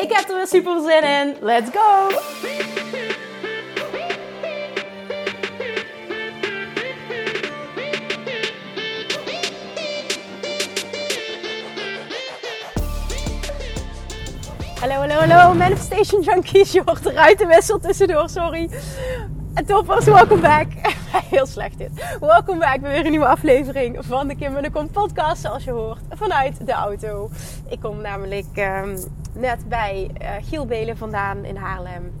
Ik heb er weer super zin in. Let's go! Hallo, hallo, hallo, Manifestation Junkies. Je hoort eruit de wissel tussendoor, sorry. En toppers, welkom back. Heel slecht dit. Welkom back bij weer een nieuwe aflevering van de Kim en de Kom podcast, zoals je hoort, vanuit de auto. Ik kom namelijk um, net bij uh, Giel Belen vandaan in Haarlem,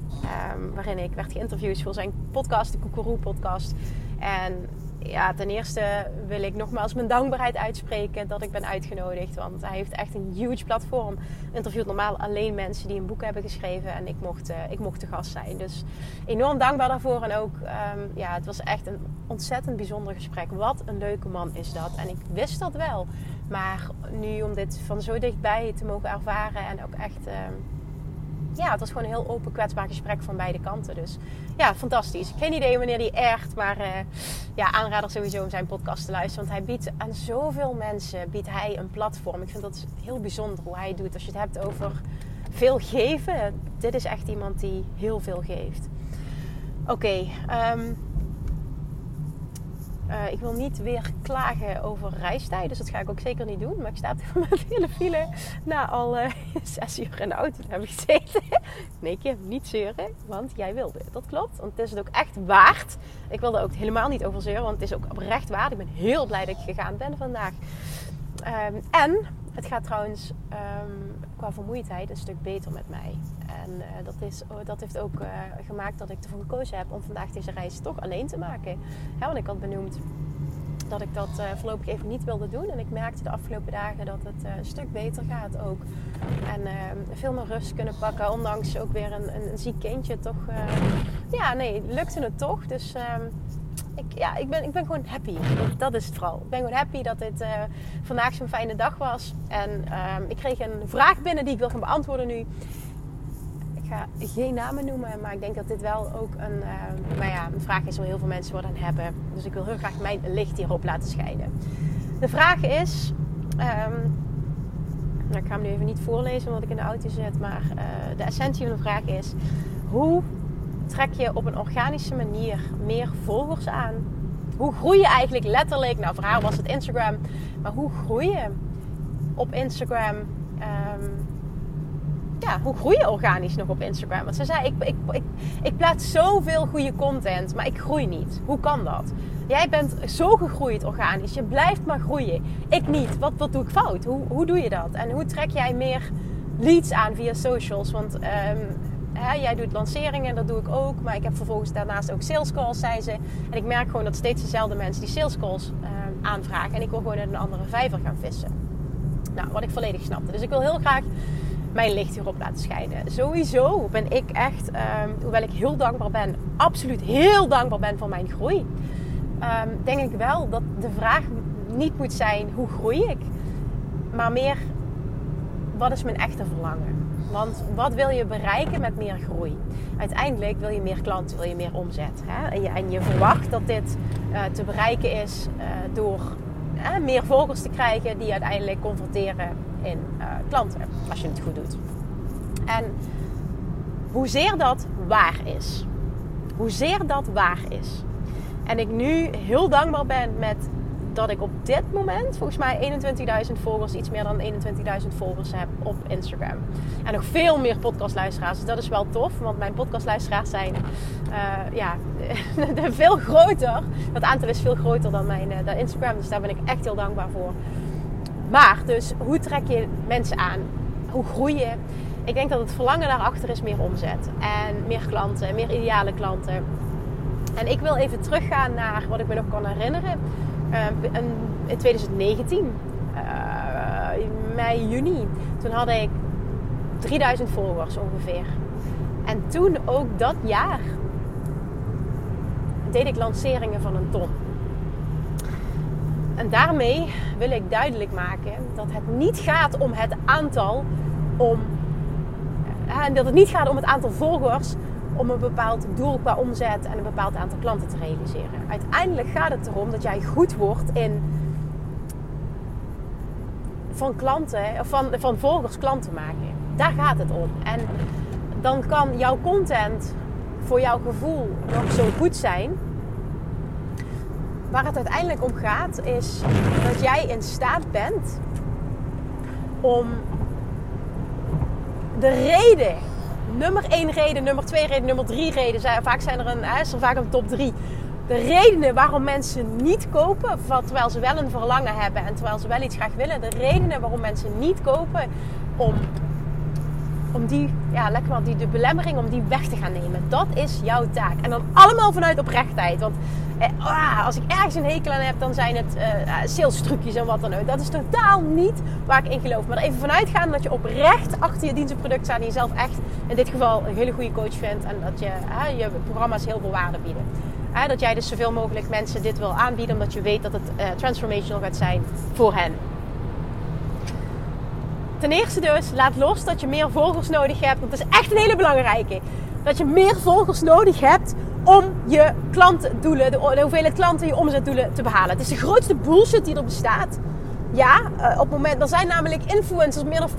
um, waarin ik werd geïnterviewd voor zijn podcast, de Koekeroe podcast. En ja, ten eerste wil ik nogmaals mijn dankbaarheid uitspreken dat ik ben uitgenodigd. Want hij heeft echt een huge platform. Interviewt normaal alleen mensen die een boek hebben geschreven. En ik mocht, uh, ik mocht de gast zijn. Dus enorm dankbaar daarvoor. En ook, um, ja, het was echt een ontzettend bijzonder gesprek. Wat een leuke man is dat. En ik wist dat wel. Maar nu om dit van zo dichtbij te mogen ervaren en ook echt... Uh, ja, het was gewoon een heel open, kwetsbaar gesprek van beide kanten. Dus ja, fantastisch. Geen idee wanneer die echt, maar uh, ja, aanrader sowieso om zijn podcast te luisteren. Want hij biedt aan zoveel mensen biedt hij een platform. Ik vind dat heel bijzonder hoe hij doet. Als je het hebt over veel geven, dit is echt iemand die heel veel geeft. Oké, okay, um, uh, ik wil niet weer klagen over reistijd, dus dat ga ik ook zeker niet doen. Maar ik sta op mijn hele file na al uh, zes uur in de auto te hebben gezeten. Nee, Kim, niet zeuren, want jij wilde. Dat klopt, want het is het ook echt waard. Ik wilde ook helemaal niet over zeuren, want het is ook oprecht waard. Ik ben heel blij dat ik gegaan ben vandaag. Um, en het gaat trouwens um, qua vermoeidheid een stuk beter met mij. En uh, dat, is, dat heeft ook uh, gemaakt dat ik ervoor gekozen heb om vandaag deze reis toch alleen te maken. Ja, want ik had benoemd dat ik dat uh, voorlopig even niet wilde doen. En ik merkte de afgelopen dagen dat het een stuk beter gaat ook. En veel meer rust kunnen pakken. Ondanks ook weer een, een, een ziek kindje toch... ja, nee, lukte het toch. Dus um, ik, ja, ik, ben, ik ben gewoon happy. Dat is het vooral. Ik ben gewoon happy dat dit uh, vandaag zo'n fijne dag was. En um, ik kreeg een vraag binnen die ik wil gaan beantwoorden nu. Ik ga geen namen noemen, maar ik denk dat dit wel ook een, uh, nou ja, een vraag is waar heel veel mensen wat aan hebben. Dus ik wil heel graag mijn licht hierop laten schijnen. De vraag is... Um, nou, ik ga hem nu even niet voorlezen omdat ik in de auto zit. Maar uh, de essentie van de vraag is... Hoe trek je op een organische manier meer volgers aan? Hoe groei je eigenlijk letterlijk? Nou, voor haar was het Instagram. Maar hoe groei je op Instagram? Um, ja, hoe groei je organisch nog op Instagram? Want ze zei, ik, ik, ik, ik plaats zoveel goede content, maar ik groei niet. Hoe kan dat? Jij bent zo gegroeid organisch. Je blijft maar groeien. Ik niet. Wat, wat doe ik fout? Hoe, hoe doe je dat? En hoe trek jij meer leads aan via socials? Want um, Jij doet lanceringen, dat doe ik ook. Maar ik heb vervolgens daarnaast ook sales calls, zei ze. En ik merk gewoon dat steeds dezelfde mensen die sales calls uh, aanvragen. En ik wil gewoon in een andere vijver gaan vissen. Nou, wat ik volledig snapte. Dus ik wil heel graag mijn licht hierop laten schijnen. Sowieso ben ik echt, um, hoewel ik heel dankbaar ben, absoluut heel dankbaar ben voor mijn groei. Um, denk ik wel dat de vraag niet moet zijn hoe groei ik, maar meer wat is mijn echte verlangen. Want wat wil je bereiken met meer groei? Uiteindelijk wil je meer klanten, wil je meer omzet. Hè? En, je, en je verwacht dat dit uh, te bereiken is uh, door meer volgers te krijgen die uiteindelijk converteren in klanten. Als je het goed doet. En hoezeer dat waar is. Hoezeer dat waar is. En ik nu heel dankbaar ben met dat ik op dit moment volgens mij 21.000 volgers, iets meer dan 21.000 volgers heb op Instagram. En nog veel meer podcastluisteraars. Dus dat is wel tof, want mijn podcastluisteraars zijn uh, ja, veel groter. Dat aantal is veel groter dan mijn uh, dan Instagram. Dus daar ben ik echt heel dankbaar voor. Maar dus, hoe trek je mensen aan? Hoe groei je? Ik denk dat het verlangen daarachter is meer omzet. En meer klanten, meer ideale klanten. En ik wil even teruggaan naar wat ik me nog kan herinneren in 2019, uh, mei, juni, toen had ik 3000 volgers ongeveer. En toen ook dat jaar deed ik lanceringen van een ton. En daarmee wil ik duidelijk maken dat het niet gaat om het aantal om en dat het niet gaat om het aantal volgers om een bepaald doel qua omzet en een bepaald aantal klanten te realiseren. Uiteindelijk gaat het erom dat jij goed wordt in van klanten, van, van volgers klanten maken. Daar gaat het om. En dan kan jouw content voor jouw gevoel nog zo goed zijn. Waar het uiteindelijk om gaat is dat jij in staat bent om de reden, nummer één reden, nummer twee reden, nummer drie reden, zijn, vaak zijn er een, is er vaak een top drie. De redenen waarom mensen niet kopen, terwijl ze wel een verlangen hebben en terwijl ze wel iets graag willen. De redenen waarom mensen niet kopen, om, om die, ja, lekker maar, die, de belemmering om die weg te gaan nemen. Dat is jouw taak. En dan allemaal vanuit oprechtheid. Want eh, ah, als ik ergens een hekel aan heb, dan zijn het uh, sales trucjes en wat dan ook. Dat is totaal niet waar ik in geloof. Maar even vanuit gaan dat je oprecht achter je dienst en product staat. En jezelf echt, in dit geval, een hele goede coach vindt. En dat je, je programma's heel veel waarde bieden. dat jij dus zoveel mogelijk mensen dit wil aanbieden. Omdat je weet dat het uh, transformational gaat zijn voor hen. Ten eerste dus, laat los dat je meer volgers nodig hebt. Dat is echt een hele belangrijke. Dat je meer volgers nodig hebt om je klantdoelen, de hoeveelheid klanten, je omzetdoelen te behalen. Het is de grootste bullshit die er bestaat. Ja, uh, op het moment, er zijn namelijk influencers, meer dan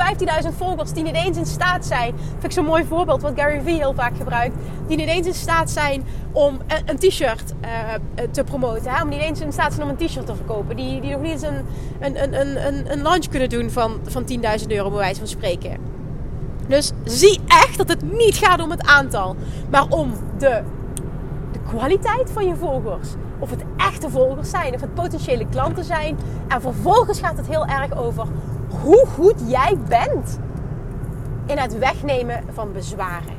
15.000 volgers, die niet eens in staat zijn. Vind ik zo'n mooi voorbeeld wat Gary Vee heel vaak gebruikt. Die niet eens in staat zijn om een, t-shirt uh, te promoten. Hè? Om niet eens in staat zijn om een t-shirt te verkopen. Die, die nog niet eens een, een, een, een, een launch kunnen doen van, van 10.000 euro, bij wijze van spreken. Dus zie echt dat het niet gaat om het aantal, maar om de kwaliteit van je volgers. Of het echte volgers zijn, of het potentiële klanten zijn. En vervolgens gaat het heel erg over hoe goed jij bent in het wegnemen van bezwaren.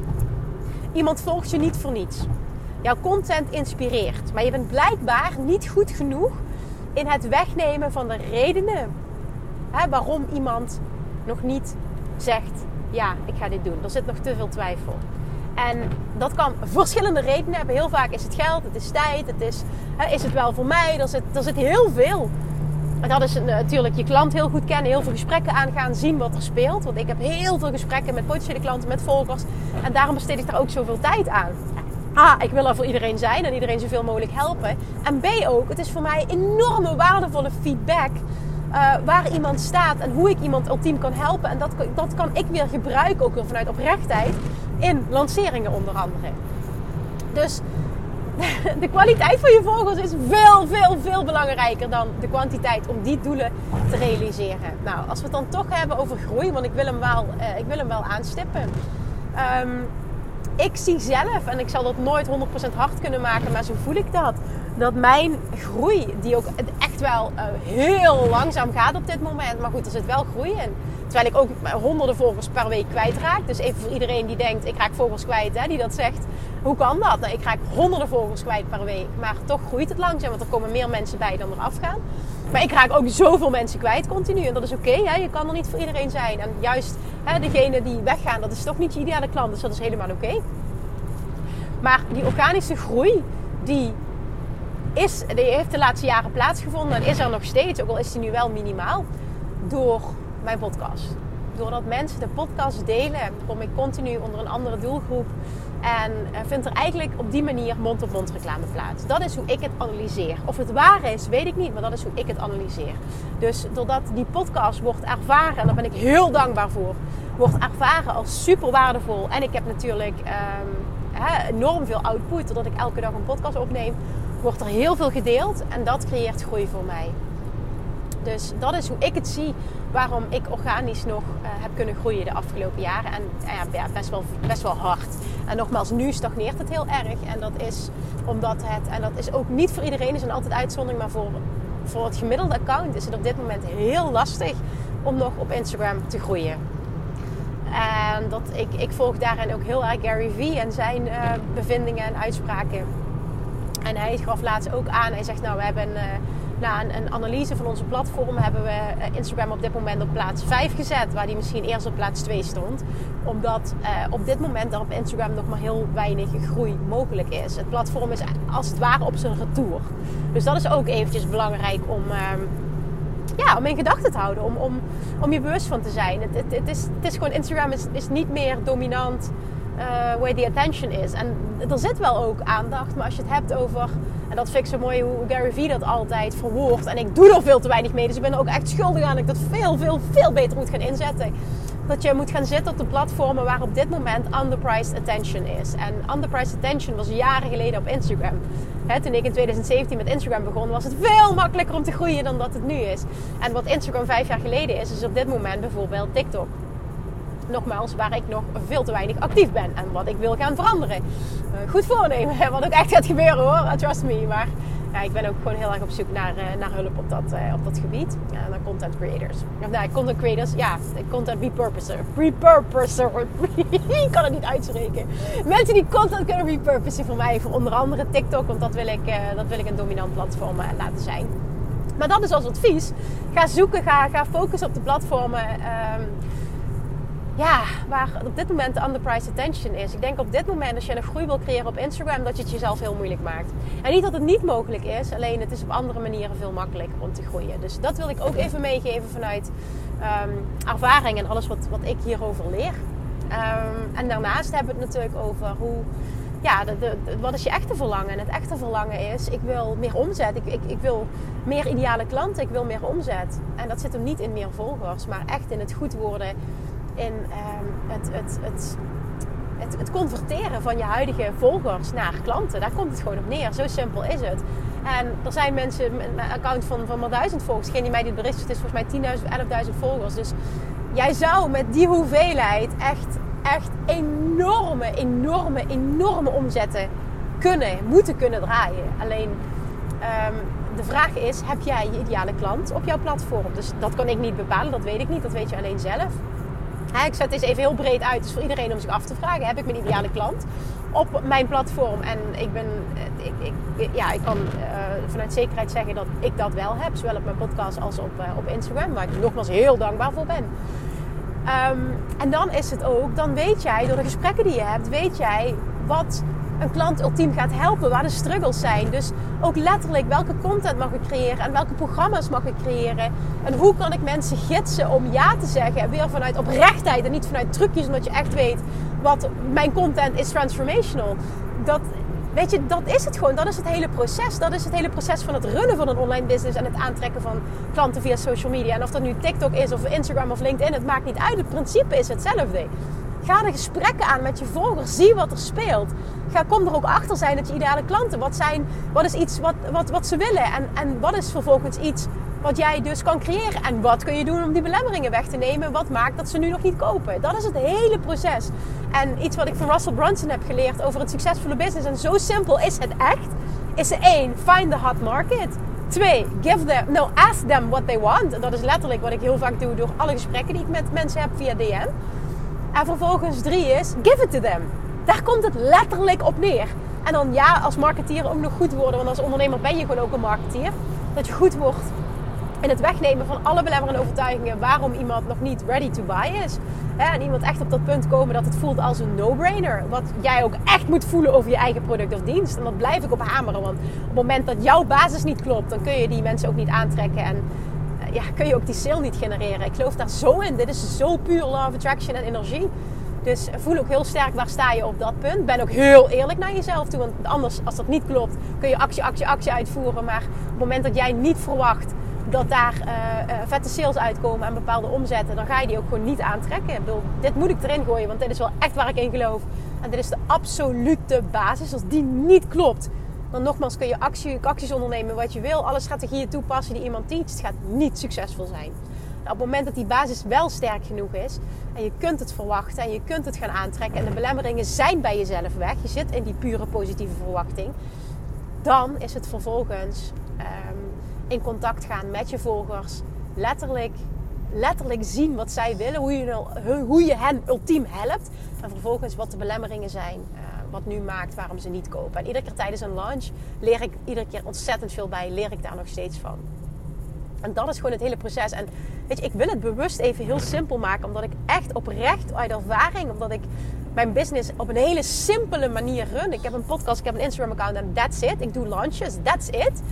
Iemand volgt je niet voor niets. Jouw content inspireert, maar je bent blijkbaar niet goed genoeg in het wegnemen van de redenen hè, waarom iemand nog niet zegt: Ja, ik ga dit doen. Er zit nog te veel twijfel. En dat kan verschillende redenen hebben. Heel vaak is het geld, het is tijd, het is, hè, is het wel voor mij? Er zit, er zit heel veel. En dat is natuurlijk je klant heel goed kennen, heel veel gesprekken aangaan, zien wat er speelt. Want ik heb heel veel gesprekken met potentiële klanten, met volgers. En daarom besteed ik daar ook zoveel tijd aan. A, ik wil er voor iedereen zijn en iedereen zoveel mogelijk helpen. En B ook, het is voor mij enorme waardevolle feedback. Uh, waar iemand staat en hoe ik iemand ultiem kan helpen. En dat, dat kan ik weer gebruiken, ook weer vanuit oprechtheid in lanceringen onder andere. Dus de kwaliteit van je volgers is veel, veel, veel belangrijker dan de kwantiteit om die doelen te realiseren. Nou, als we het dan toch hebben over groei, want ik wil hem wel, uh, ik wil hem wel aanstippen. Um, ik zie zelf, en ik zal dat nooit 100% hard kunnen maken, maar zo voel ik dat. Dat mijn groei, die ook echt wel uh, heel langzaam gaat op dit moment. Maar goed, er zit wel groei in. Terwijl ik ook honderden volgers per week kwijtraak. Dus even voor iedereen die denkt, ik raak volgers kwijt, hè, die dat zegt. Hoe kan dat? Nou, ik raak honderden volgers kwijt per week. Maar toch groeit het langzaam, want er komen meer mensen bij dan er afgaan. Maar ik raak ook zoveel mensen kwijt continu. En dat is oké. je kan er niet voor iedereen zijn. En juist hè, degene die weggaan, dat is toch niet je ideale klant. Dus dat is helemaal oké. Maar die organische groei, die, is, die heeft de laatste jaren plaatsgevonden. En is er nog steeds, ook al is die nu wel minimaal. Door mijn podcast. Doordat mensen de podcast delen, kom ik continu onder een andere doelgroep. En eh, vindt er eigenlijk op die manier mond-op-mond reclame plaats. Dat is hoe ik het analyseer. Of het waar is, weet ik niet, maar dat is hoe ik het analyseer. Dus doordat die podcast wordt ervaren, en daar ben ik heel dankbaar voor, wordt ervaren als super waardevol. En ik heb natuurlijk um, enorm veel output, doordat ik elke dag een podcast opneem, wordt er heel veel gedeeld. En dat creëert groei voor mij. Dus dat is hoe ik het zie waarom ik organisch nog uh, heb kunnen groeien de afgelopen jaren. En uh, ja, best, wel, best wel hard. En nogmaals, nu stagneert het heel erg. En dat is omdat het, en dat is ook niet voor iedereen, is een altijd uitzondering, maar voor, voor het gemiddelde account is het op dit moment heel lastig om nog op Instagram te groeien. En dat, ik, ik volg daarin ook heel erg Gary Vee en zijn uh, bevindingen en uitspraken. En hij gaf laatst ook aan, hij zegt nou we hebben Na een, een, analyse van onze platform hebben we eh, Instagram op dit moment op plaats 5 gezet, waar die misschien eerst op plaats 2 stond. Omdat uh, op dit moment er op Instagram nog maar heel weinig groei mogelijk is. Het platform is als het ware op zijn retour. Dus dat is ook eventjes belangrijk om, uh, ja, om in gedachten te houden, om, om, om je bewust van te zijn. Het, het, het, is, het is gewoon, Instagram is, is niet meer dominant uh, where the attention is. En er zit wel ook aandacht, maar als je het hebt over en dat vind ik zo mooi hoe Gary Vee dat altijd verwoordt. En ik doe er veel te weinig mee. Dus ik ben er ook echt schuldig aan dat ik dat veel, veel, veel beter moet gaan inzetten. Dat je moet gaan zitten op de platformen waar op dit moment underpriced attention is. En underpriced attention was jaren geleden op Instagram. toen ik in 2017 met Instagram begon, was het veel makkelijker om te groeien dan dat het nu is. En wat Instagram vijf jaar geleden is, is op dit moment bijvoorbeeld TikTok nogmaals, waar ik nog veel te weinig actief ben. En wat ik wil gaan veranderen. Uh, goed voornemen, wat ook echt gaat gebeuren hoor, trust me. Maar ja, ik ben ook gewoon heel erg op zoek naar, uh, naar hulp op dat, op dat gebied. Ja, naar content creators. Of nou, content creators, ja, content repurposer. Repurposer. ik kan het niet uitspreken. Mensen die content kunnen repurposen voor mij. Voor onder andere TikTok, want dat wil ik, dat wil ik een dominant platform laten zijn. Maar dat is als advies. Ga zoeken, ga, ga focussen op de platformen. Um, ja, waar op dit moment de underpriced attention is. Ik denk op dit moment, als je een groei wil creëren op Instagram, dat je het jezelf heel moeilijk maakt. En niet dat het niet mogelijk is, alleen het is op andere manieren veel makkelijker om te groeien. Dus dat wil ik ook even meegeven vanuit um, ervaring en alles wat, wat ik hierover leer. Um, en daarnaast hebben we het natuurlijk over hoe, ja, wat is je echte verlangen? En het echte verlangen is, ik wil meer omzet. Ik, ik, ik wil meer ideale klanten, ik wil meer omzet. En dat zit hem niet in meer volgers, maar echt in het goed worden in um, het, het, het, het, het, converteren van je huidige volgers naar klanten. Daar komt het gewoon op neer. Zo simpel is het. En er zijn mensen met een account van, van maar duizend volgers. Geen die mij dit bericht, het is volgens mij 10.000, 11.000 volgers. Dus jij zou met die hoeveelheid echt, echt enorme, enorme, enorme omzetten kunnen, moeten kunnen draaien. Alleen um, de vraag is, heb jij je ideale klant op jouw platform? Dus dat kan ik niet bepalen, dat weet ik niet. Dat weet je alleen zelf ik zet dit even heel breed uit. Dus voor iedereen om zich af te vragen: heb ik mijn ideale klant op mijn platform? En ik ben, eh, ik, ik ja, ik kan uh, vanuit zekerheid zeggen dat ik dat wel heb, zowel op mijn podcast als op, uh, op Instagram, waar ik nogmaals heel dankbaar voor ben. Um, en dan is het ook, dan weet jij door de gesprekken die je hebt, weet jij wat een klant ultiem gaat helpen, waar de struggles zijn. Dus ook letterlijk welke content mag ik creëren en welke programma's mag ik creëren. En hoe kan ik mensen gidsen om ja te zeggen. Weer vanuit oprechtheid en niet vanuit trucjes, omdat je echt weet wat mijn content is transformational. Dat, weet je, dat is het gewoon. Dat is het hele proces. Dat is het hele proces van het runnen van een online business en het aantrekken van klanten via social media. En of dat nu TikTok is of Instagram of LinkedIn, het maakt niet uit. Het principe is hetzelfde. Ga de gesprekken aan met je volgers. Zie wat er speelt. Ga, kom er ook achter zijn dat je ideale klanten. Wat, zijn, wat is iets wat, wat, wat ze willen? En, en wat is vervolgens iets wat jij dus kan creëren? En wat kun je doen om die belemmeringen weg te nemen? Wat maakt dat ze nu nog niet kopen? Dat is het hele proces. En iets wat ik van Russell Brunson heb geleerd over het succesvolle business. En zo simpel is het echt. Is één, find the hot market. Twee, give them, no, ask them what they want. Dat is letterlijk wat ik heel vaak doe door alle gesprekken die ik met mensen heb via DM. En vervolgens drie is, give it to them. Daar komt het letterlijk op neer. En dan ja, als marketeer ook nog goed worden. Want als ondernemer ben je gewoon ook een marketeer. Dat je goed wordt in het wegnemen van alle belemmerende overtuigingen waarom iemand nog niet ready to buy is. En iemand echt op dat punt komen dat het voelt als een no-brainer. Wat jij ook echt moet voelen over je eigen product of dienst. En dat blijf ik op hameren. Want op het moment dat jouw basis niet klopt, dan kun je die mensen ook niet aantrekken. En ja, kun je ook die sale niet genereren. Ik geloof daar zo in. Dit is zo puur of attraction en energie. Dus voel ook heel sterk waar sta je op dat punt. Ben ook heel eerlijk naar jezelf toe. Want anders, als dat niet klopt, kun je actie, actie, actie uitvoeren. Maar op het moment dat jij niet verwacht dat daar uh, uh, vette sales uitkomen en bepaalde omzetten, dan ga je die ook gewoon niet aantrekken. Ik bedoel, dit moet ik erin gooien, want dit is wel echt waar ik in geloof. En dit is de absolute basis. Als die niet klopt, dan nogmaals kun je actie, acties ondernemen wat je wil. Alle strategieën toepassen die iemand teacht. Het gaat niet succesvol zijn. Nou, op het moment dat die basis wel sterk genoeg is en je kunt het verwachten en je kunt het gaan aantrekken en de belemmeringen zijn bij jezelf weg, je zit in die pure positieve verwachting, dan is het vervolgens um, in contact gaan met je volgers, letterlijk, letterlijk zien wat zij willen, hoe je, hoe je hen ultiem helpt en vervolgens wat de belemmeringen zijn. Wat nu maakt waarom ze niet kopen. En iedere keer tijdens een launch leer ik iedere keer ontzettend veel bij. Leer ik daar nog steeds van. En dat is gewoon het hele proces. En weet je, ik wil het bewust even heel simpel maken. Omdat ik echt oprecht uit ervaring, omdat ik mijn business op een hele simpele manier run. Ik heb een podcast, ik heb een Instagram account en that's it. Ik doe launches, that's it.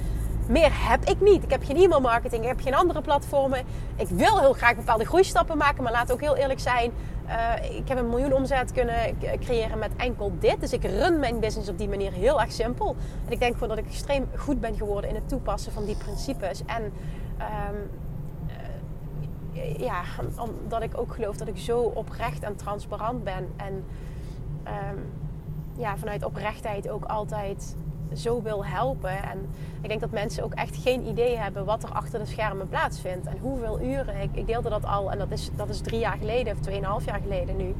Meer heb ik niet. Ik heb geen e-mail marketing, ik heb geen andere platformen. Ik wil heel graag bepaalde groeistappen maken, maar laat ook heel eerlijk zijn. Uh, ik heb een miljoen omzet kunnen creëren met enkel dit. Dus ik run mijn business op die manier heel erg simpel. En ik denk gewoon dat ik extreem goed ben geworden in het toepassen van die principes. En um, uh, ja, omdat ik ook geloof dat ik zo oprecht en transparant ben. En um, ja, vanuit oprechtheid ook altijd zo wil helpen. En ik denk dat mensen ook echt geen idee hebben wat er achter de schermen plaatsvindt. En hoeveel uren. Ik, ik deelde dat al, en dat is, dat is drie jaar geleden of tweeënhalf jaar geleden nu.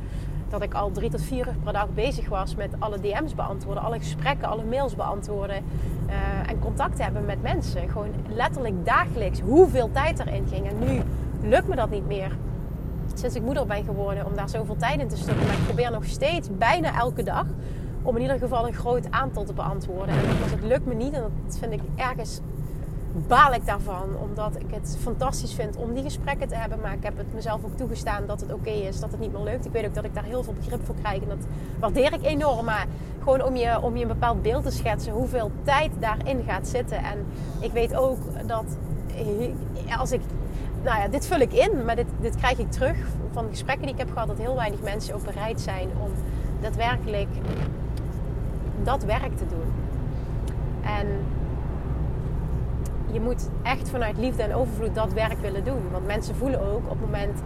Dat ik al drie tot vier uur per dag bezig was met alle DM's beantwoorden, alle gesprekken, alle mails beantwoorden. Uh, en contact hebben met mensen. Gewoon letterlijk dagelijks hoeveel tijd erin ging. En nu lukt me dat niet meer. Sinds ik moeder ben geworden om daar zoveel tijd in te stoppen. Maar ik probeer nog steeds bijna elke dag om in ieder geval een groot aantal te beantwoorden. En het lukt me niet, en dat vind ik ergens baal ik daarvan. Omdat ik het fantastisch vind om die gesprekken te hebben. Maar ik heb het mezelf ook toegestaan dat het oké is, dat het niet meer lukt. Ik weet ook dat ik daar heel veel begrip voor krijg. En dat waardeer ik enorm. Maar gewoon om je, om je een bepaald beeld te schetsen, hoeveel tijd daarin gaat zitten. En ik weet ook dat als ik. Nou ja, dit vul ik in, maar dit, dit krijg ik terug van gesprekken die ik heb gehad. Dat heel weinig mensen ook bereid zijn om daadwerkelijk dat werk te doen. En je moet echt vanuit liefde en overvloed dat werk willen doen. Want mensen voelen ook op het moment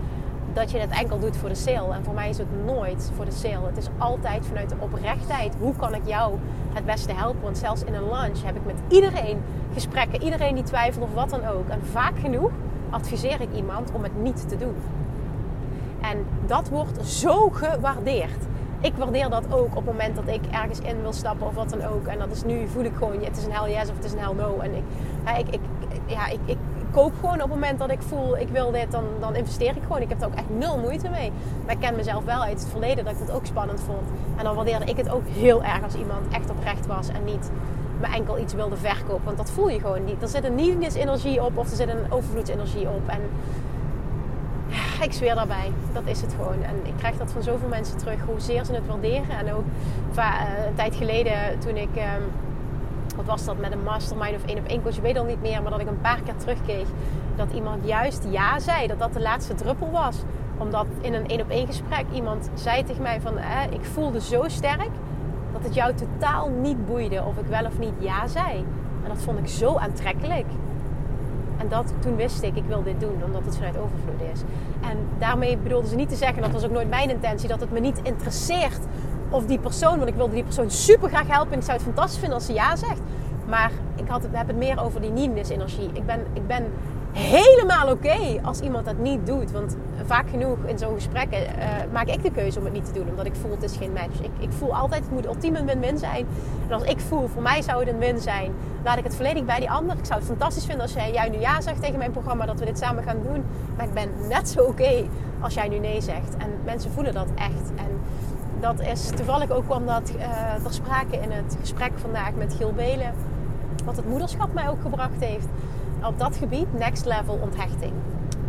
dat je het enkel doet voor de sale. En voor mij is het nooit voor de sale. Het is altijd vanuit de oprechtheid. Hoe kan ik jou het beste helpen? Want zelfs in een lunch heb ik met iedereen gesprekken. Iedereen die twijfelt of wat dan ook. En vaak genoeg adviseer ik iemand om het niet te doen. En dat wordt zo gewaardeerd ik waardeer dat ook op het moment dat ik ergens in wil stappen of wat dan ook. En dat is nu, voel ik gewoon, het is een hell yes of het is een hell no. En ik, ik, ik, ja, ik, ik koop gewoon op het moment dat ik voel, ik wil dit, dan, dan investeer ik gewoon. Ik heb er ook echt nul moeite mee. Maar ik ken mezelf wel uit het verleden dat ik dat ook spannend vond. En dan waardeerde ik het ook heel erg als iemand echt oprecht was en niet me enkel iets wilde verkopen. Want dat voel je gewoon niet. Er zit een neediness-energie op of er zit een overvloedsenergie op. En ik daarbij. Dat is het gewoon. En ik krijg dat van zoveel mensen terug, hoezeer ze het waarderen. En ook eh, een tijd geleden toen ik, ehm, wat was dat, met een mastermind of één op één coach, ik weet al niet meer, maar dat ik een paar keer terugkeek dat iemand juist ja zei, dat dat de laatste druppel was. Omdat in een één op één gesprek iemand zei tegen mij van, ik voelde zo sterk dat het jou totaal niet boeide of ik wel of niet ja zei. En dat vond ik zo aantrekkelijk. En dat, toen wist ik, ik wil dit doen, omdat het vanuit overvloed is. En daarmee bedoelde ze niet te zeggen, dat was ook nooit mijn intentie, dat het me niet interesseert of die persoon, want ik wilde die persoon super graag helpen en ik zou het fantastisch vinden als ze ja zegt. Maar ik had het, heb het meer over die neediness-energie. Ik ben, ik ben helemaal oké als iemand dat niet doet. Want vaak genoeg in zo'n gesprek uh, maak ik de keuze om het niet te doen. Omdat ik voel het is geen match. Ik, ik voel altijd het moet ultiem een win-win zijn. En als ik voel voor mij zou het een win zijn. Laat ik het volledig bij die ander. Ik zou het fantastisch vinden als jij, jij nu ja zegt tegen mijn programma. Dat we dit samen gaan doen. Maar ik ben net zo oké als jij nu nee zegt. En mensen voelen dat echt. En dat is toevallig ook kwam dat uh, ter sprake in het gesprek vandaag met Gil Belen. Wat het moederschap mij ook gebracht heeft op dat gebied next level onthechting.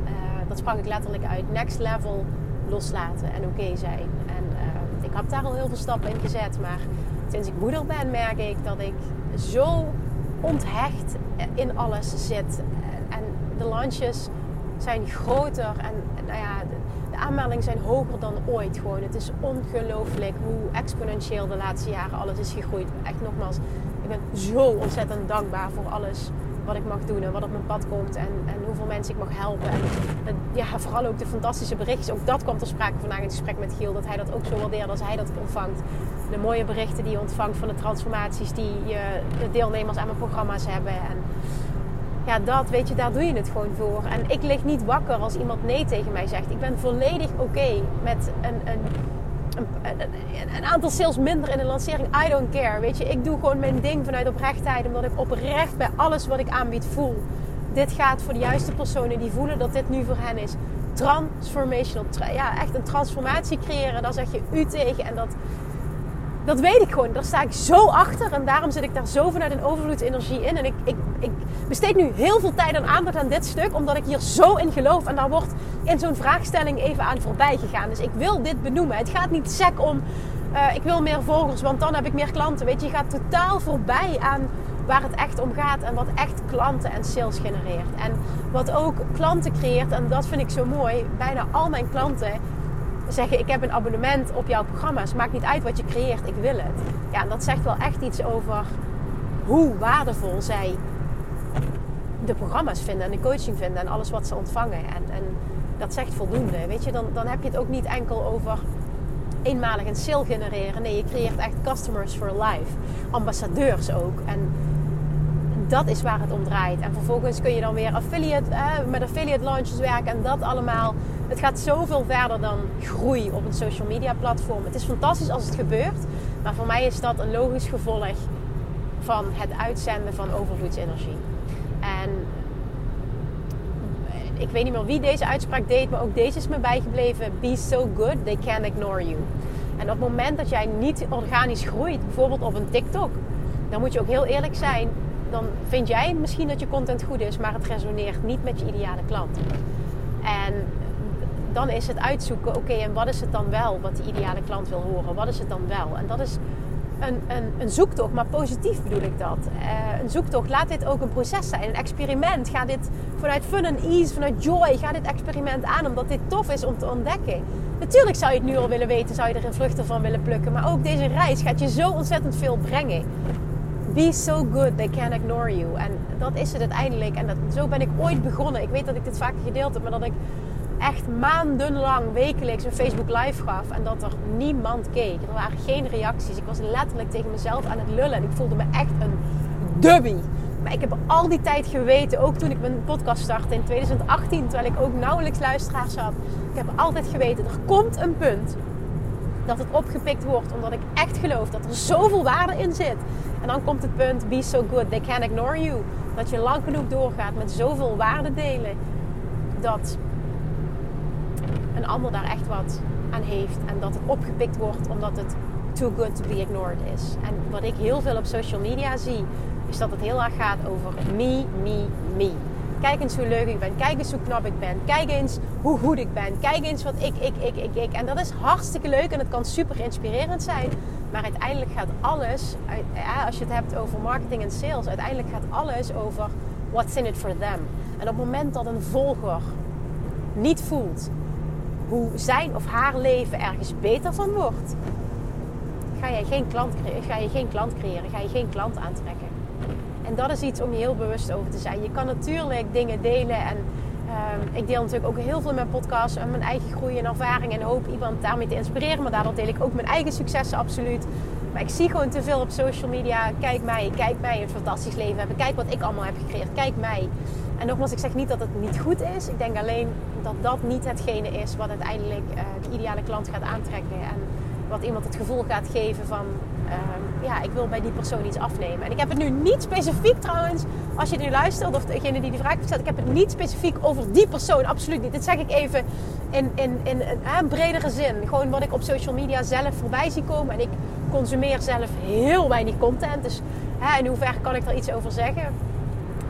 Uh, dat sprak ik letterlijk uit. Next level loslaten en oké zijn. En uh, ik heb daar al heel veel stappen in gezet. Maar sinds ik moeder ben, merk ik dat ik zo onthecht in alles zit. En de lunches zijn groter. En nou ja, de, de aanmeldingen zijn hoger dan ooit gewoon. Het is ongelooflijk hoe exponentieel de laatste jaren alles is gegroeid. Echt nogmaals, ik ben zo ontzettend dankbaar voor alles wat ik mag doen en wat op mijn pad komt en, en hoeveel mensen ik mag helpen. En, ja, vooral ook de fantastische berichtjes. Ook dat kwam ter sprake vandaag in het gesprek met Giel. Dat hij dat ook zo waardeert als hij dat ontvangt. De mooie berichten die je ontvangt van de transformaties die je, de deelnemers aan mijn programma's hebben. En ja, dat weet je, daar doe je het gewoon voor. En ik lig niet wakker als iemand nee tegen mij zegt. Ik ben volledig oké met een, een een, een, aantal sales minder in de lancering. I don't care. Weet je, ik doe gewoon mijn ding vanuit oprechtheid. Omdat ik oprecht bij alles wat ik aanbied voel. Dit gaat voor de juiste personen die voelen dat dit nu voor hen is. Transformational. Ja, echt een transformatie creëren. Daar zeg je u tegen. En dat, dat weet ik gewoon. Daar sta ik zo achter. En daarom zit ik daar zo vanuit een overvloedsenergie in. En ik, ik, ik besteed nu heel veel tijd en aandacht aan dit stuk. Omdat ik hier zo in geloof. En daar wordt in zo'n vraagstelling even aan voorbij gegaan. Dus ik wil dit benoemen. Het gaat niet sec om... Uh, ik wil meer volgers, want dan heb ik meer klanten. Weet je, je gaat totaal voorbij aan waar het echt om gaat. En wat echt klanten en sales genereert. En wat ook klanten creëert. En dat vind ik zo mooi. Bijna al mijn klanten zeggen: Ik heb een abonnement op jouw programma's. Maakt niet uit wat je creëert, ik wil het. Ja, en dat zegt wel echt iets over hoe waardevol zij de programma's vinden en de coaching vinden en alles wat ze ontvangen. En, en dat zegt voldoende. Weet je, dan, dan heb je het ook niet enkel over eenmalig een sale genereren. Nee, je creëert echt customers for life. Ambassadeurs ook. En dat is waar het om draait. En vervolgens kun je dan weer affiliate, eh, met affiliate launches werken en dat allemaal. Het gaat zoveel verder dan groei op een social media platform. Het is fantastisch als het gebeurt. Maar voor mij is dat een logisch gevolg van het uitzenden van overvloedsenergie. En ik weet niet meer wie deze uitspraak deed, maar ook deze is me bijgebleven. Be so good, they can't ignore you. En op het moment dat jij niet organisch groeit, bijvoorbeeld op een TikTok, dan moet je ook heel eerlijk zijn. Dan vind jij misschien dat je content goed is, maar het resoneert niet met je ideale klant. En dan is het uitzoeken, oké, en wat is het dan wel wat de ideale klant wil horen? Wat is het dan wel? En dat is een, een, een zoektocht, maar positief bedoel ik dat. Uh, een zoektocht, laat dit ook een proces zijn, een experiment. Ga dit vanuit fun en ease, vanuit joy, ga dit experiment aan, omdat dit tof is om te ontdekken. Natuurlijk zou je het nu al willen weten, zou je er een vluchten van willen plukken, maar ook deze reis gaat je zo ontzettend veel brengen. Be so good, they can't ignore you. En dat is het uiteindelijk. En dat, zo ben ik ooit begonnen. Ik weet dat ik dit vaker gedeeld heb, maar dat ik echt maandenlang wekelijks een Facebook live gaf en dat er niemand keek. Er waren geen reacties. Ik was letterlijk tegen mezelf aan het lullen en ik voelde me echt een dubby. Maar ik heb al die tijd geweten, ook toen ik mijn podcast startte in 2018, terwijl ik ook nauwelijks luisteraars had. Ik heb altijd geweten, er komt een punt dat het opgepikt wordt, omdat ik echt geloof dat er zoveel waarde in zit. En dan komt het punt, be so good, they can't ignore you. Dat je lang genoeg doorgaat met zoveel waarde delen, dat een ander daar echt wat aan heeft. En dat het opgepikt wordt omdat het too good to be ignored is. En wat ik heel veel op social media zie, is dat het heel erg gaat over me, me, me. Kijk eens hoe leuk ik ben. Kijk eens hoe knap ik ben. Kijk eens hoe goed ik ben. Kijk eens wat ik, ik, ik, ik, ik. En dat is hartstikke leuk en het kan super inspirerend zijn. Maar uiteindelijk gaat alles, als je het hebt over marketing en sales, uiteindelijk gaat alles over what's in it for them. En op het moment dat een volger niet voelt hoe zijn of haar leven ergens beter van wordt, ga je geen klant, ga je geen klant creëren, ga je geen klant aantrekken. En dat is iets om je heel bewust over te zijn. Je kan natuurlijk dingen delen en ehm, ik deel natuurlijk ook heel veel in mijn podcast en mijn eigen groei en ervaring en hoop iemand daarmee te inspireren. Maar daardoor deel ik ook mijn eigen successen absoluut. Maar ik zie gewoon te veel op social media. Kijk mij, kijk mij een fantastisch leven hebben. Kijk wat ik allemaal heb gecreëerd. Kijk mij. En nogmaals, ik zeg niet dat het niet goed is. Ik denk alleen dat dat niet hetgene is wat uiteindelijk uh, de ideale klant gaat aantrekken. En wat iemand het gevoel gaat geven van, uh, ja, ik wil bij die persoon iets afnemen. En ik heb het nu niet specifiek trouwens, als je nu luistert, of degene die die vraag stelt, ik heb het niet specifiek over die persoon, absoluut niet. Dit zeg ik even in, in, in, een bredere zin. Gewoon wat ik op social media zelf voorbij zie komen. En ik consumeer zelf heel weinig content. Dus hè, in hoeverre kan ik er iets over zeggen?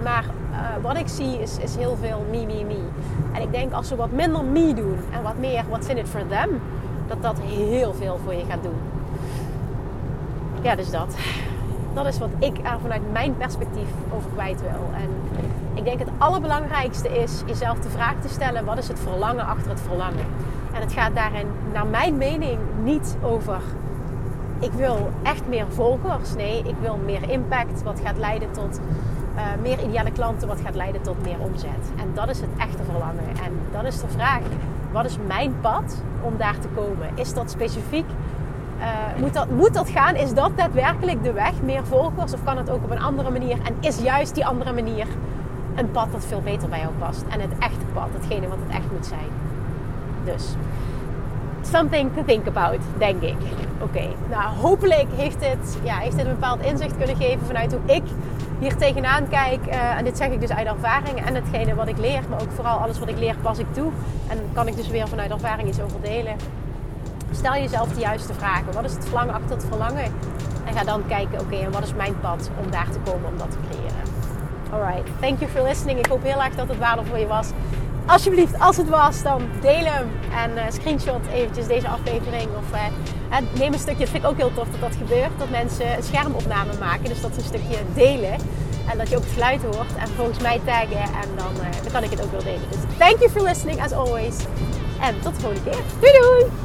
Maar uh, wat ik zie is, is heel veel me, me, me. En ik denk als we wat minder me doen en wat meer what's in it for them, dat dat heel veel voor je gaat doen. Ja, dus dat. Dat is wat ik er vanuit mijn perspectief over kwijt wil. En ik denk het allerbelangrijkste is jezelf de vraag te stellen: wat is het verlangen achter het verlangen? En het gaat daarin, naar mijn mening, niet over ik wil echt meer volgers. Nee, ik wil meer impact, wat gaat leiden tot uh, meer ideale klanten, wat gaat leiden tot meer omzet. En dat is het echte verlangen. En dan is de vraag: wat is mijn pad om daar te komen? Is dat specifiek? Uh, moet, dat, moet dat gaan? Is dat daadwerkelijk de weg? Meer volgers? Of kan het ook op een andere manier? En is juist die andere manier een pad dat veel beter bij jou past? En het echte pad, hetgene wat het echt moet zijn. Dus something to think about, denk ik. Oké, nou hopelijk heeft dit, ja, heeft dit een bepaald inzicht kunnen geven vanuit hoe ik hier tegenaan kijk. Uh, en dit zeg ik dus uit ervaring en hetgene wat ik leer, maar ook vooral alles wat ik leer pas ik toe. En kan ik dus weer vanuit ervaring iets over delen. Stel jezelf de juiste vragen. Wat is het verlangen achter het verlangen? En ga dan kijken, oké, en wat is mijn pad om daar te komen, om dat te creëren? Alright, thank you for listening. Ik hoop heel erg dat het waardevol voor je was. Alsjeblieft, als het was, dan deel hem en uh, screenshot eventjes deze aflevering. Of uh, neem een stukje, dat vind ik ook heel tof dat dat gebeurt. Dat mensen een schermopname maken, dus dat ze een stukje delen. En dat je ook het geluid hoort en volgens mij taggen en dan, uh, dan kan ik het ook wel delen. Dus thank you for listening as always. En tot de volgende keer. Doei doei!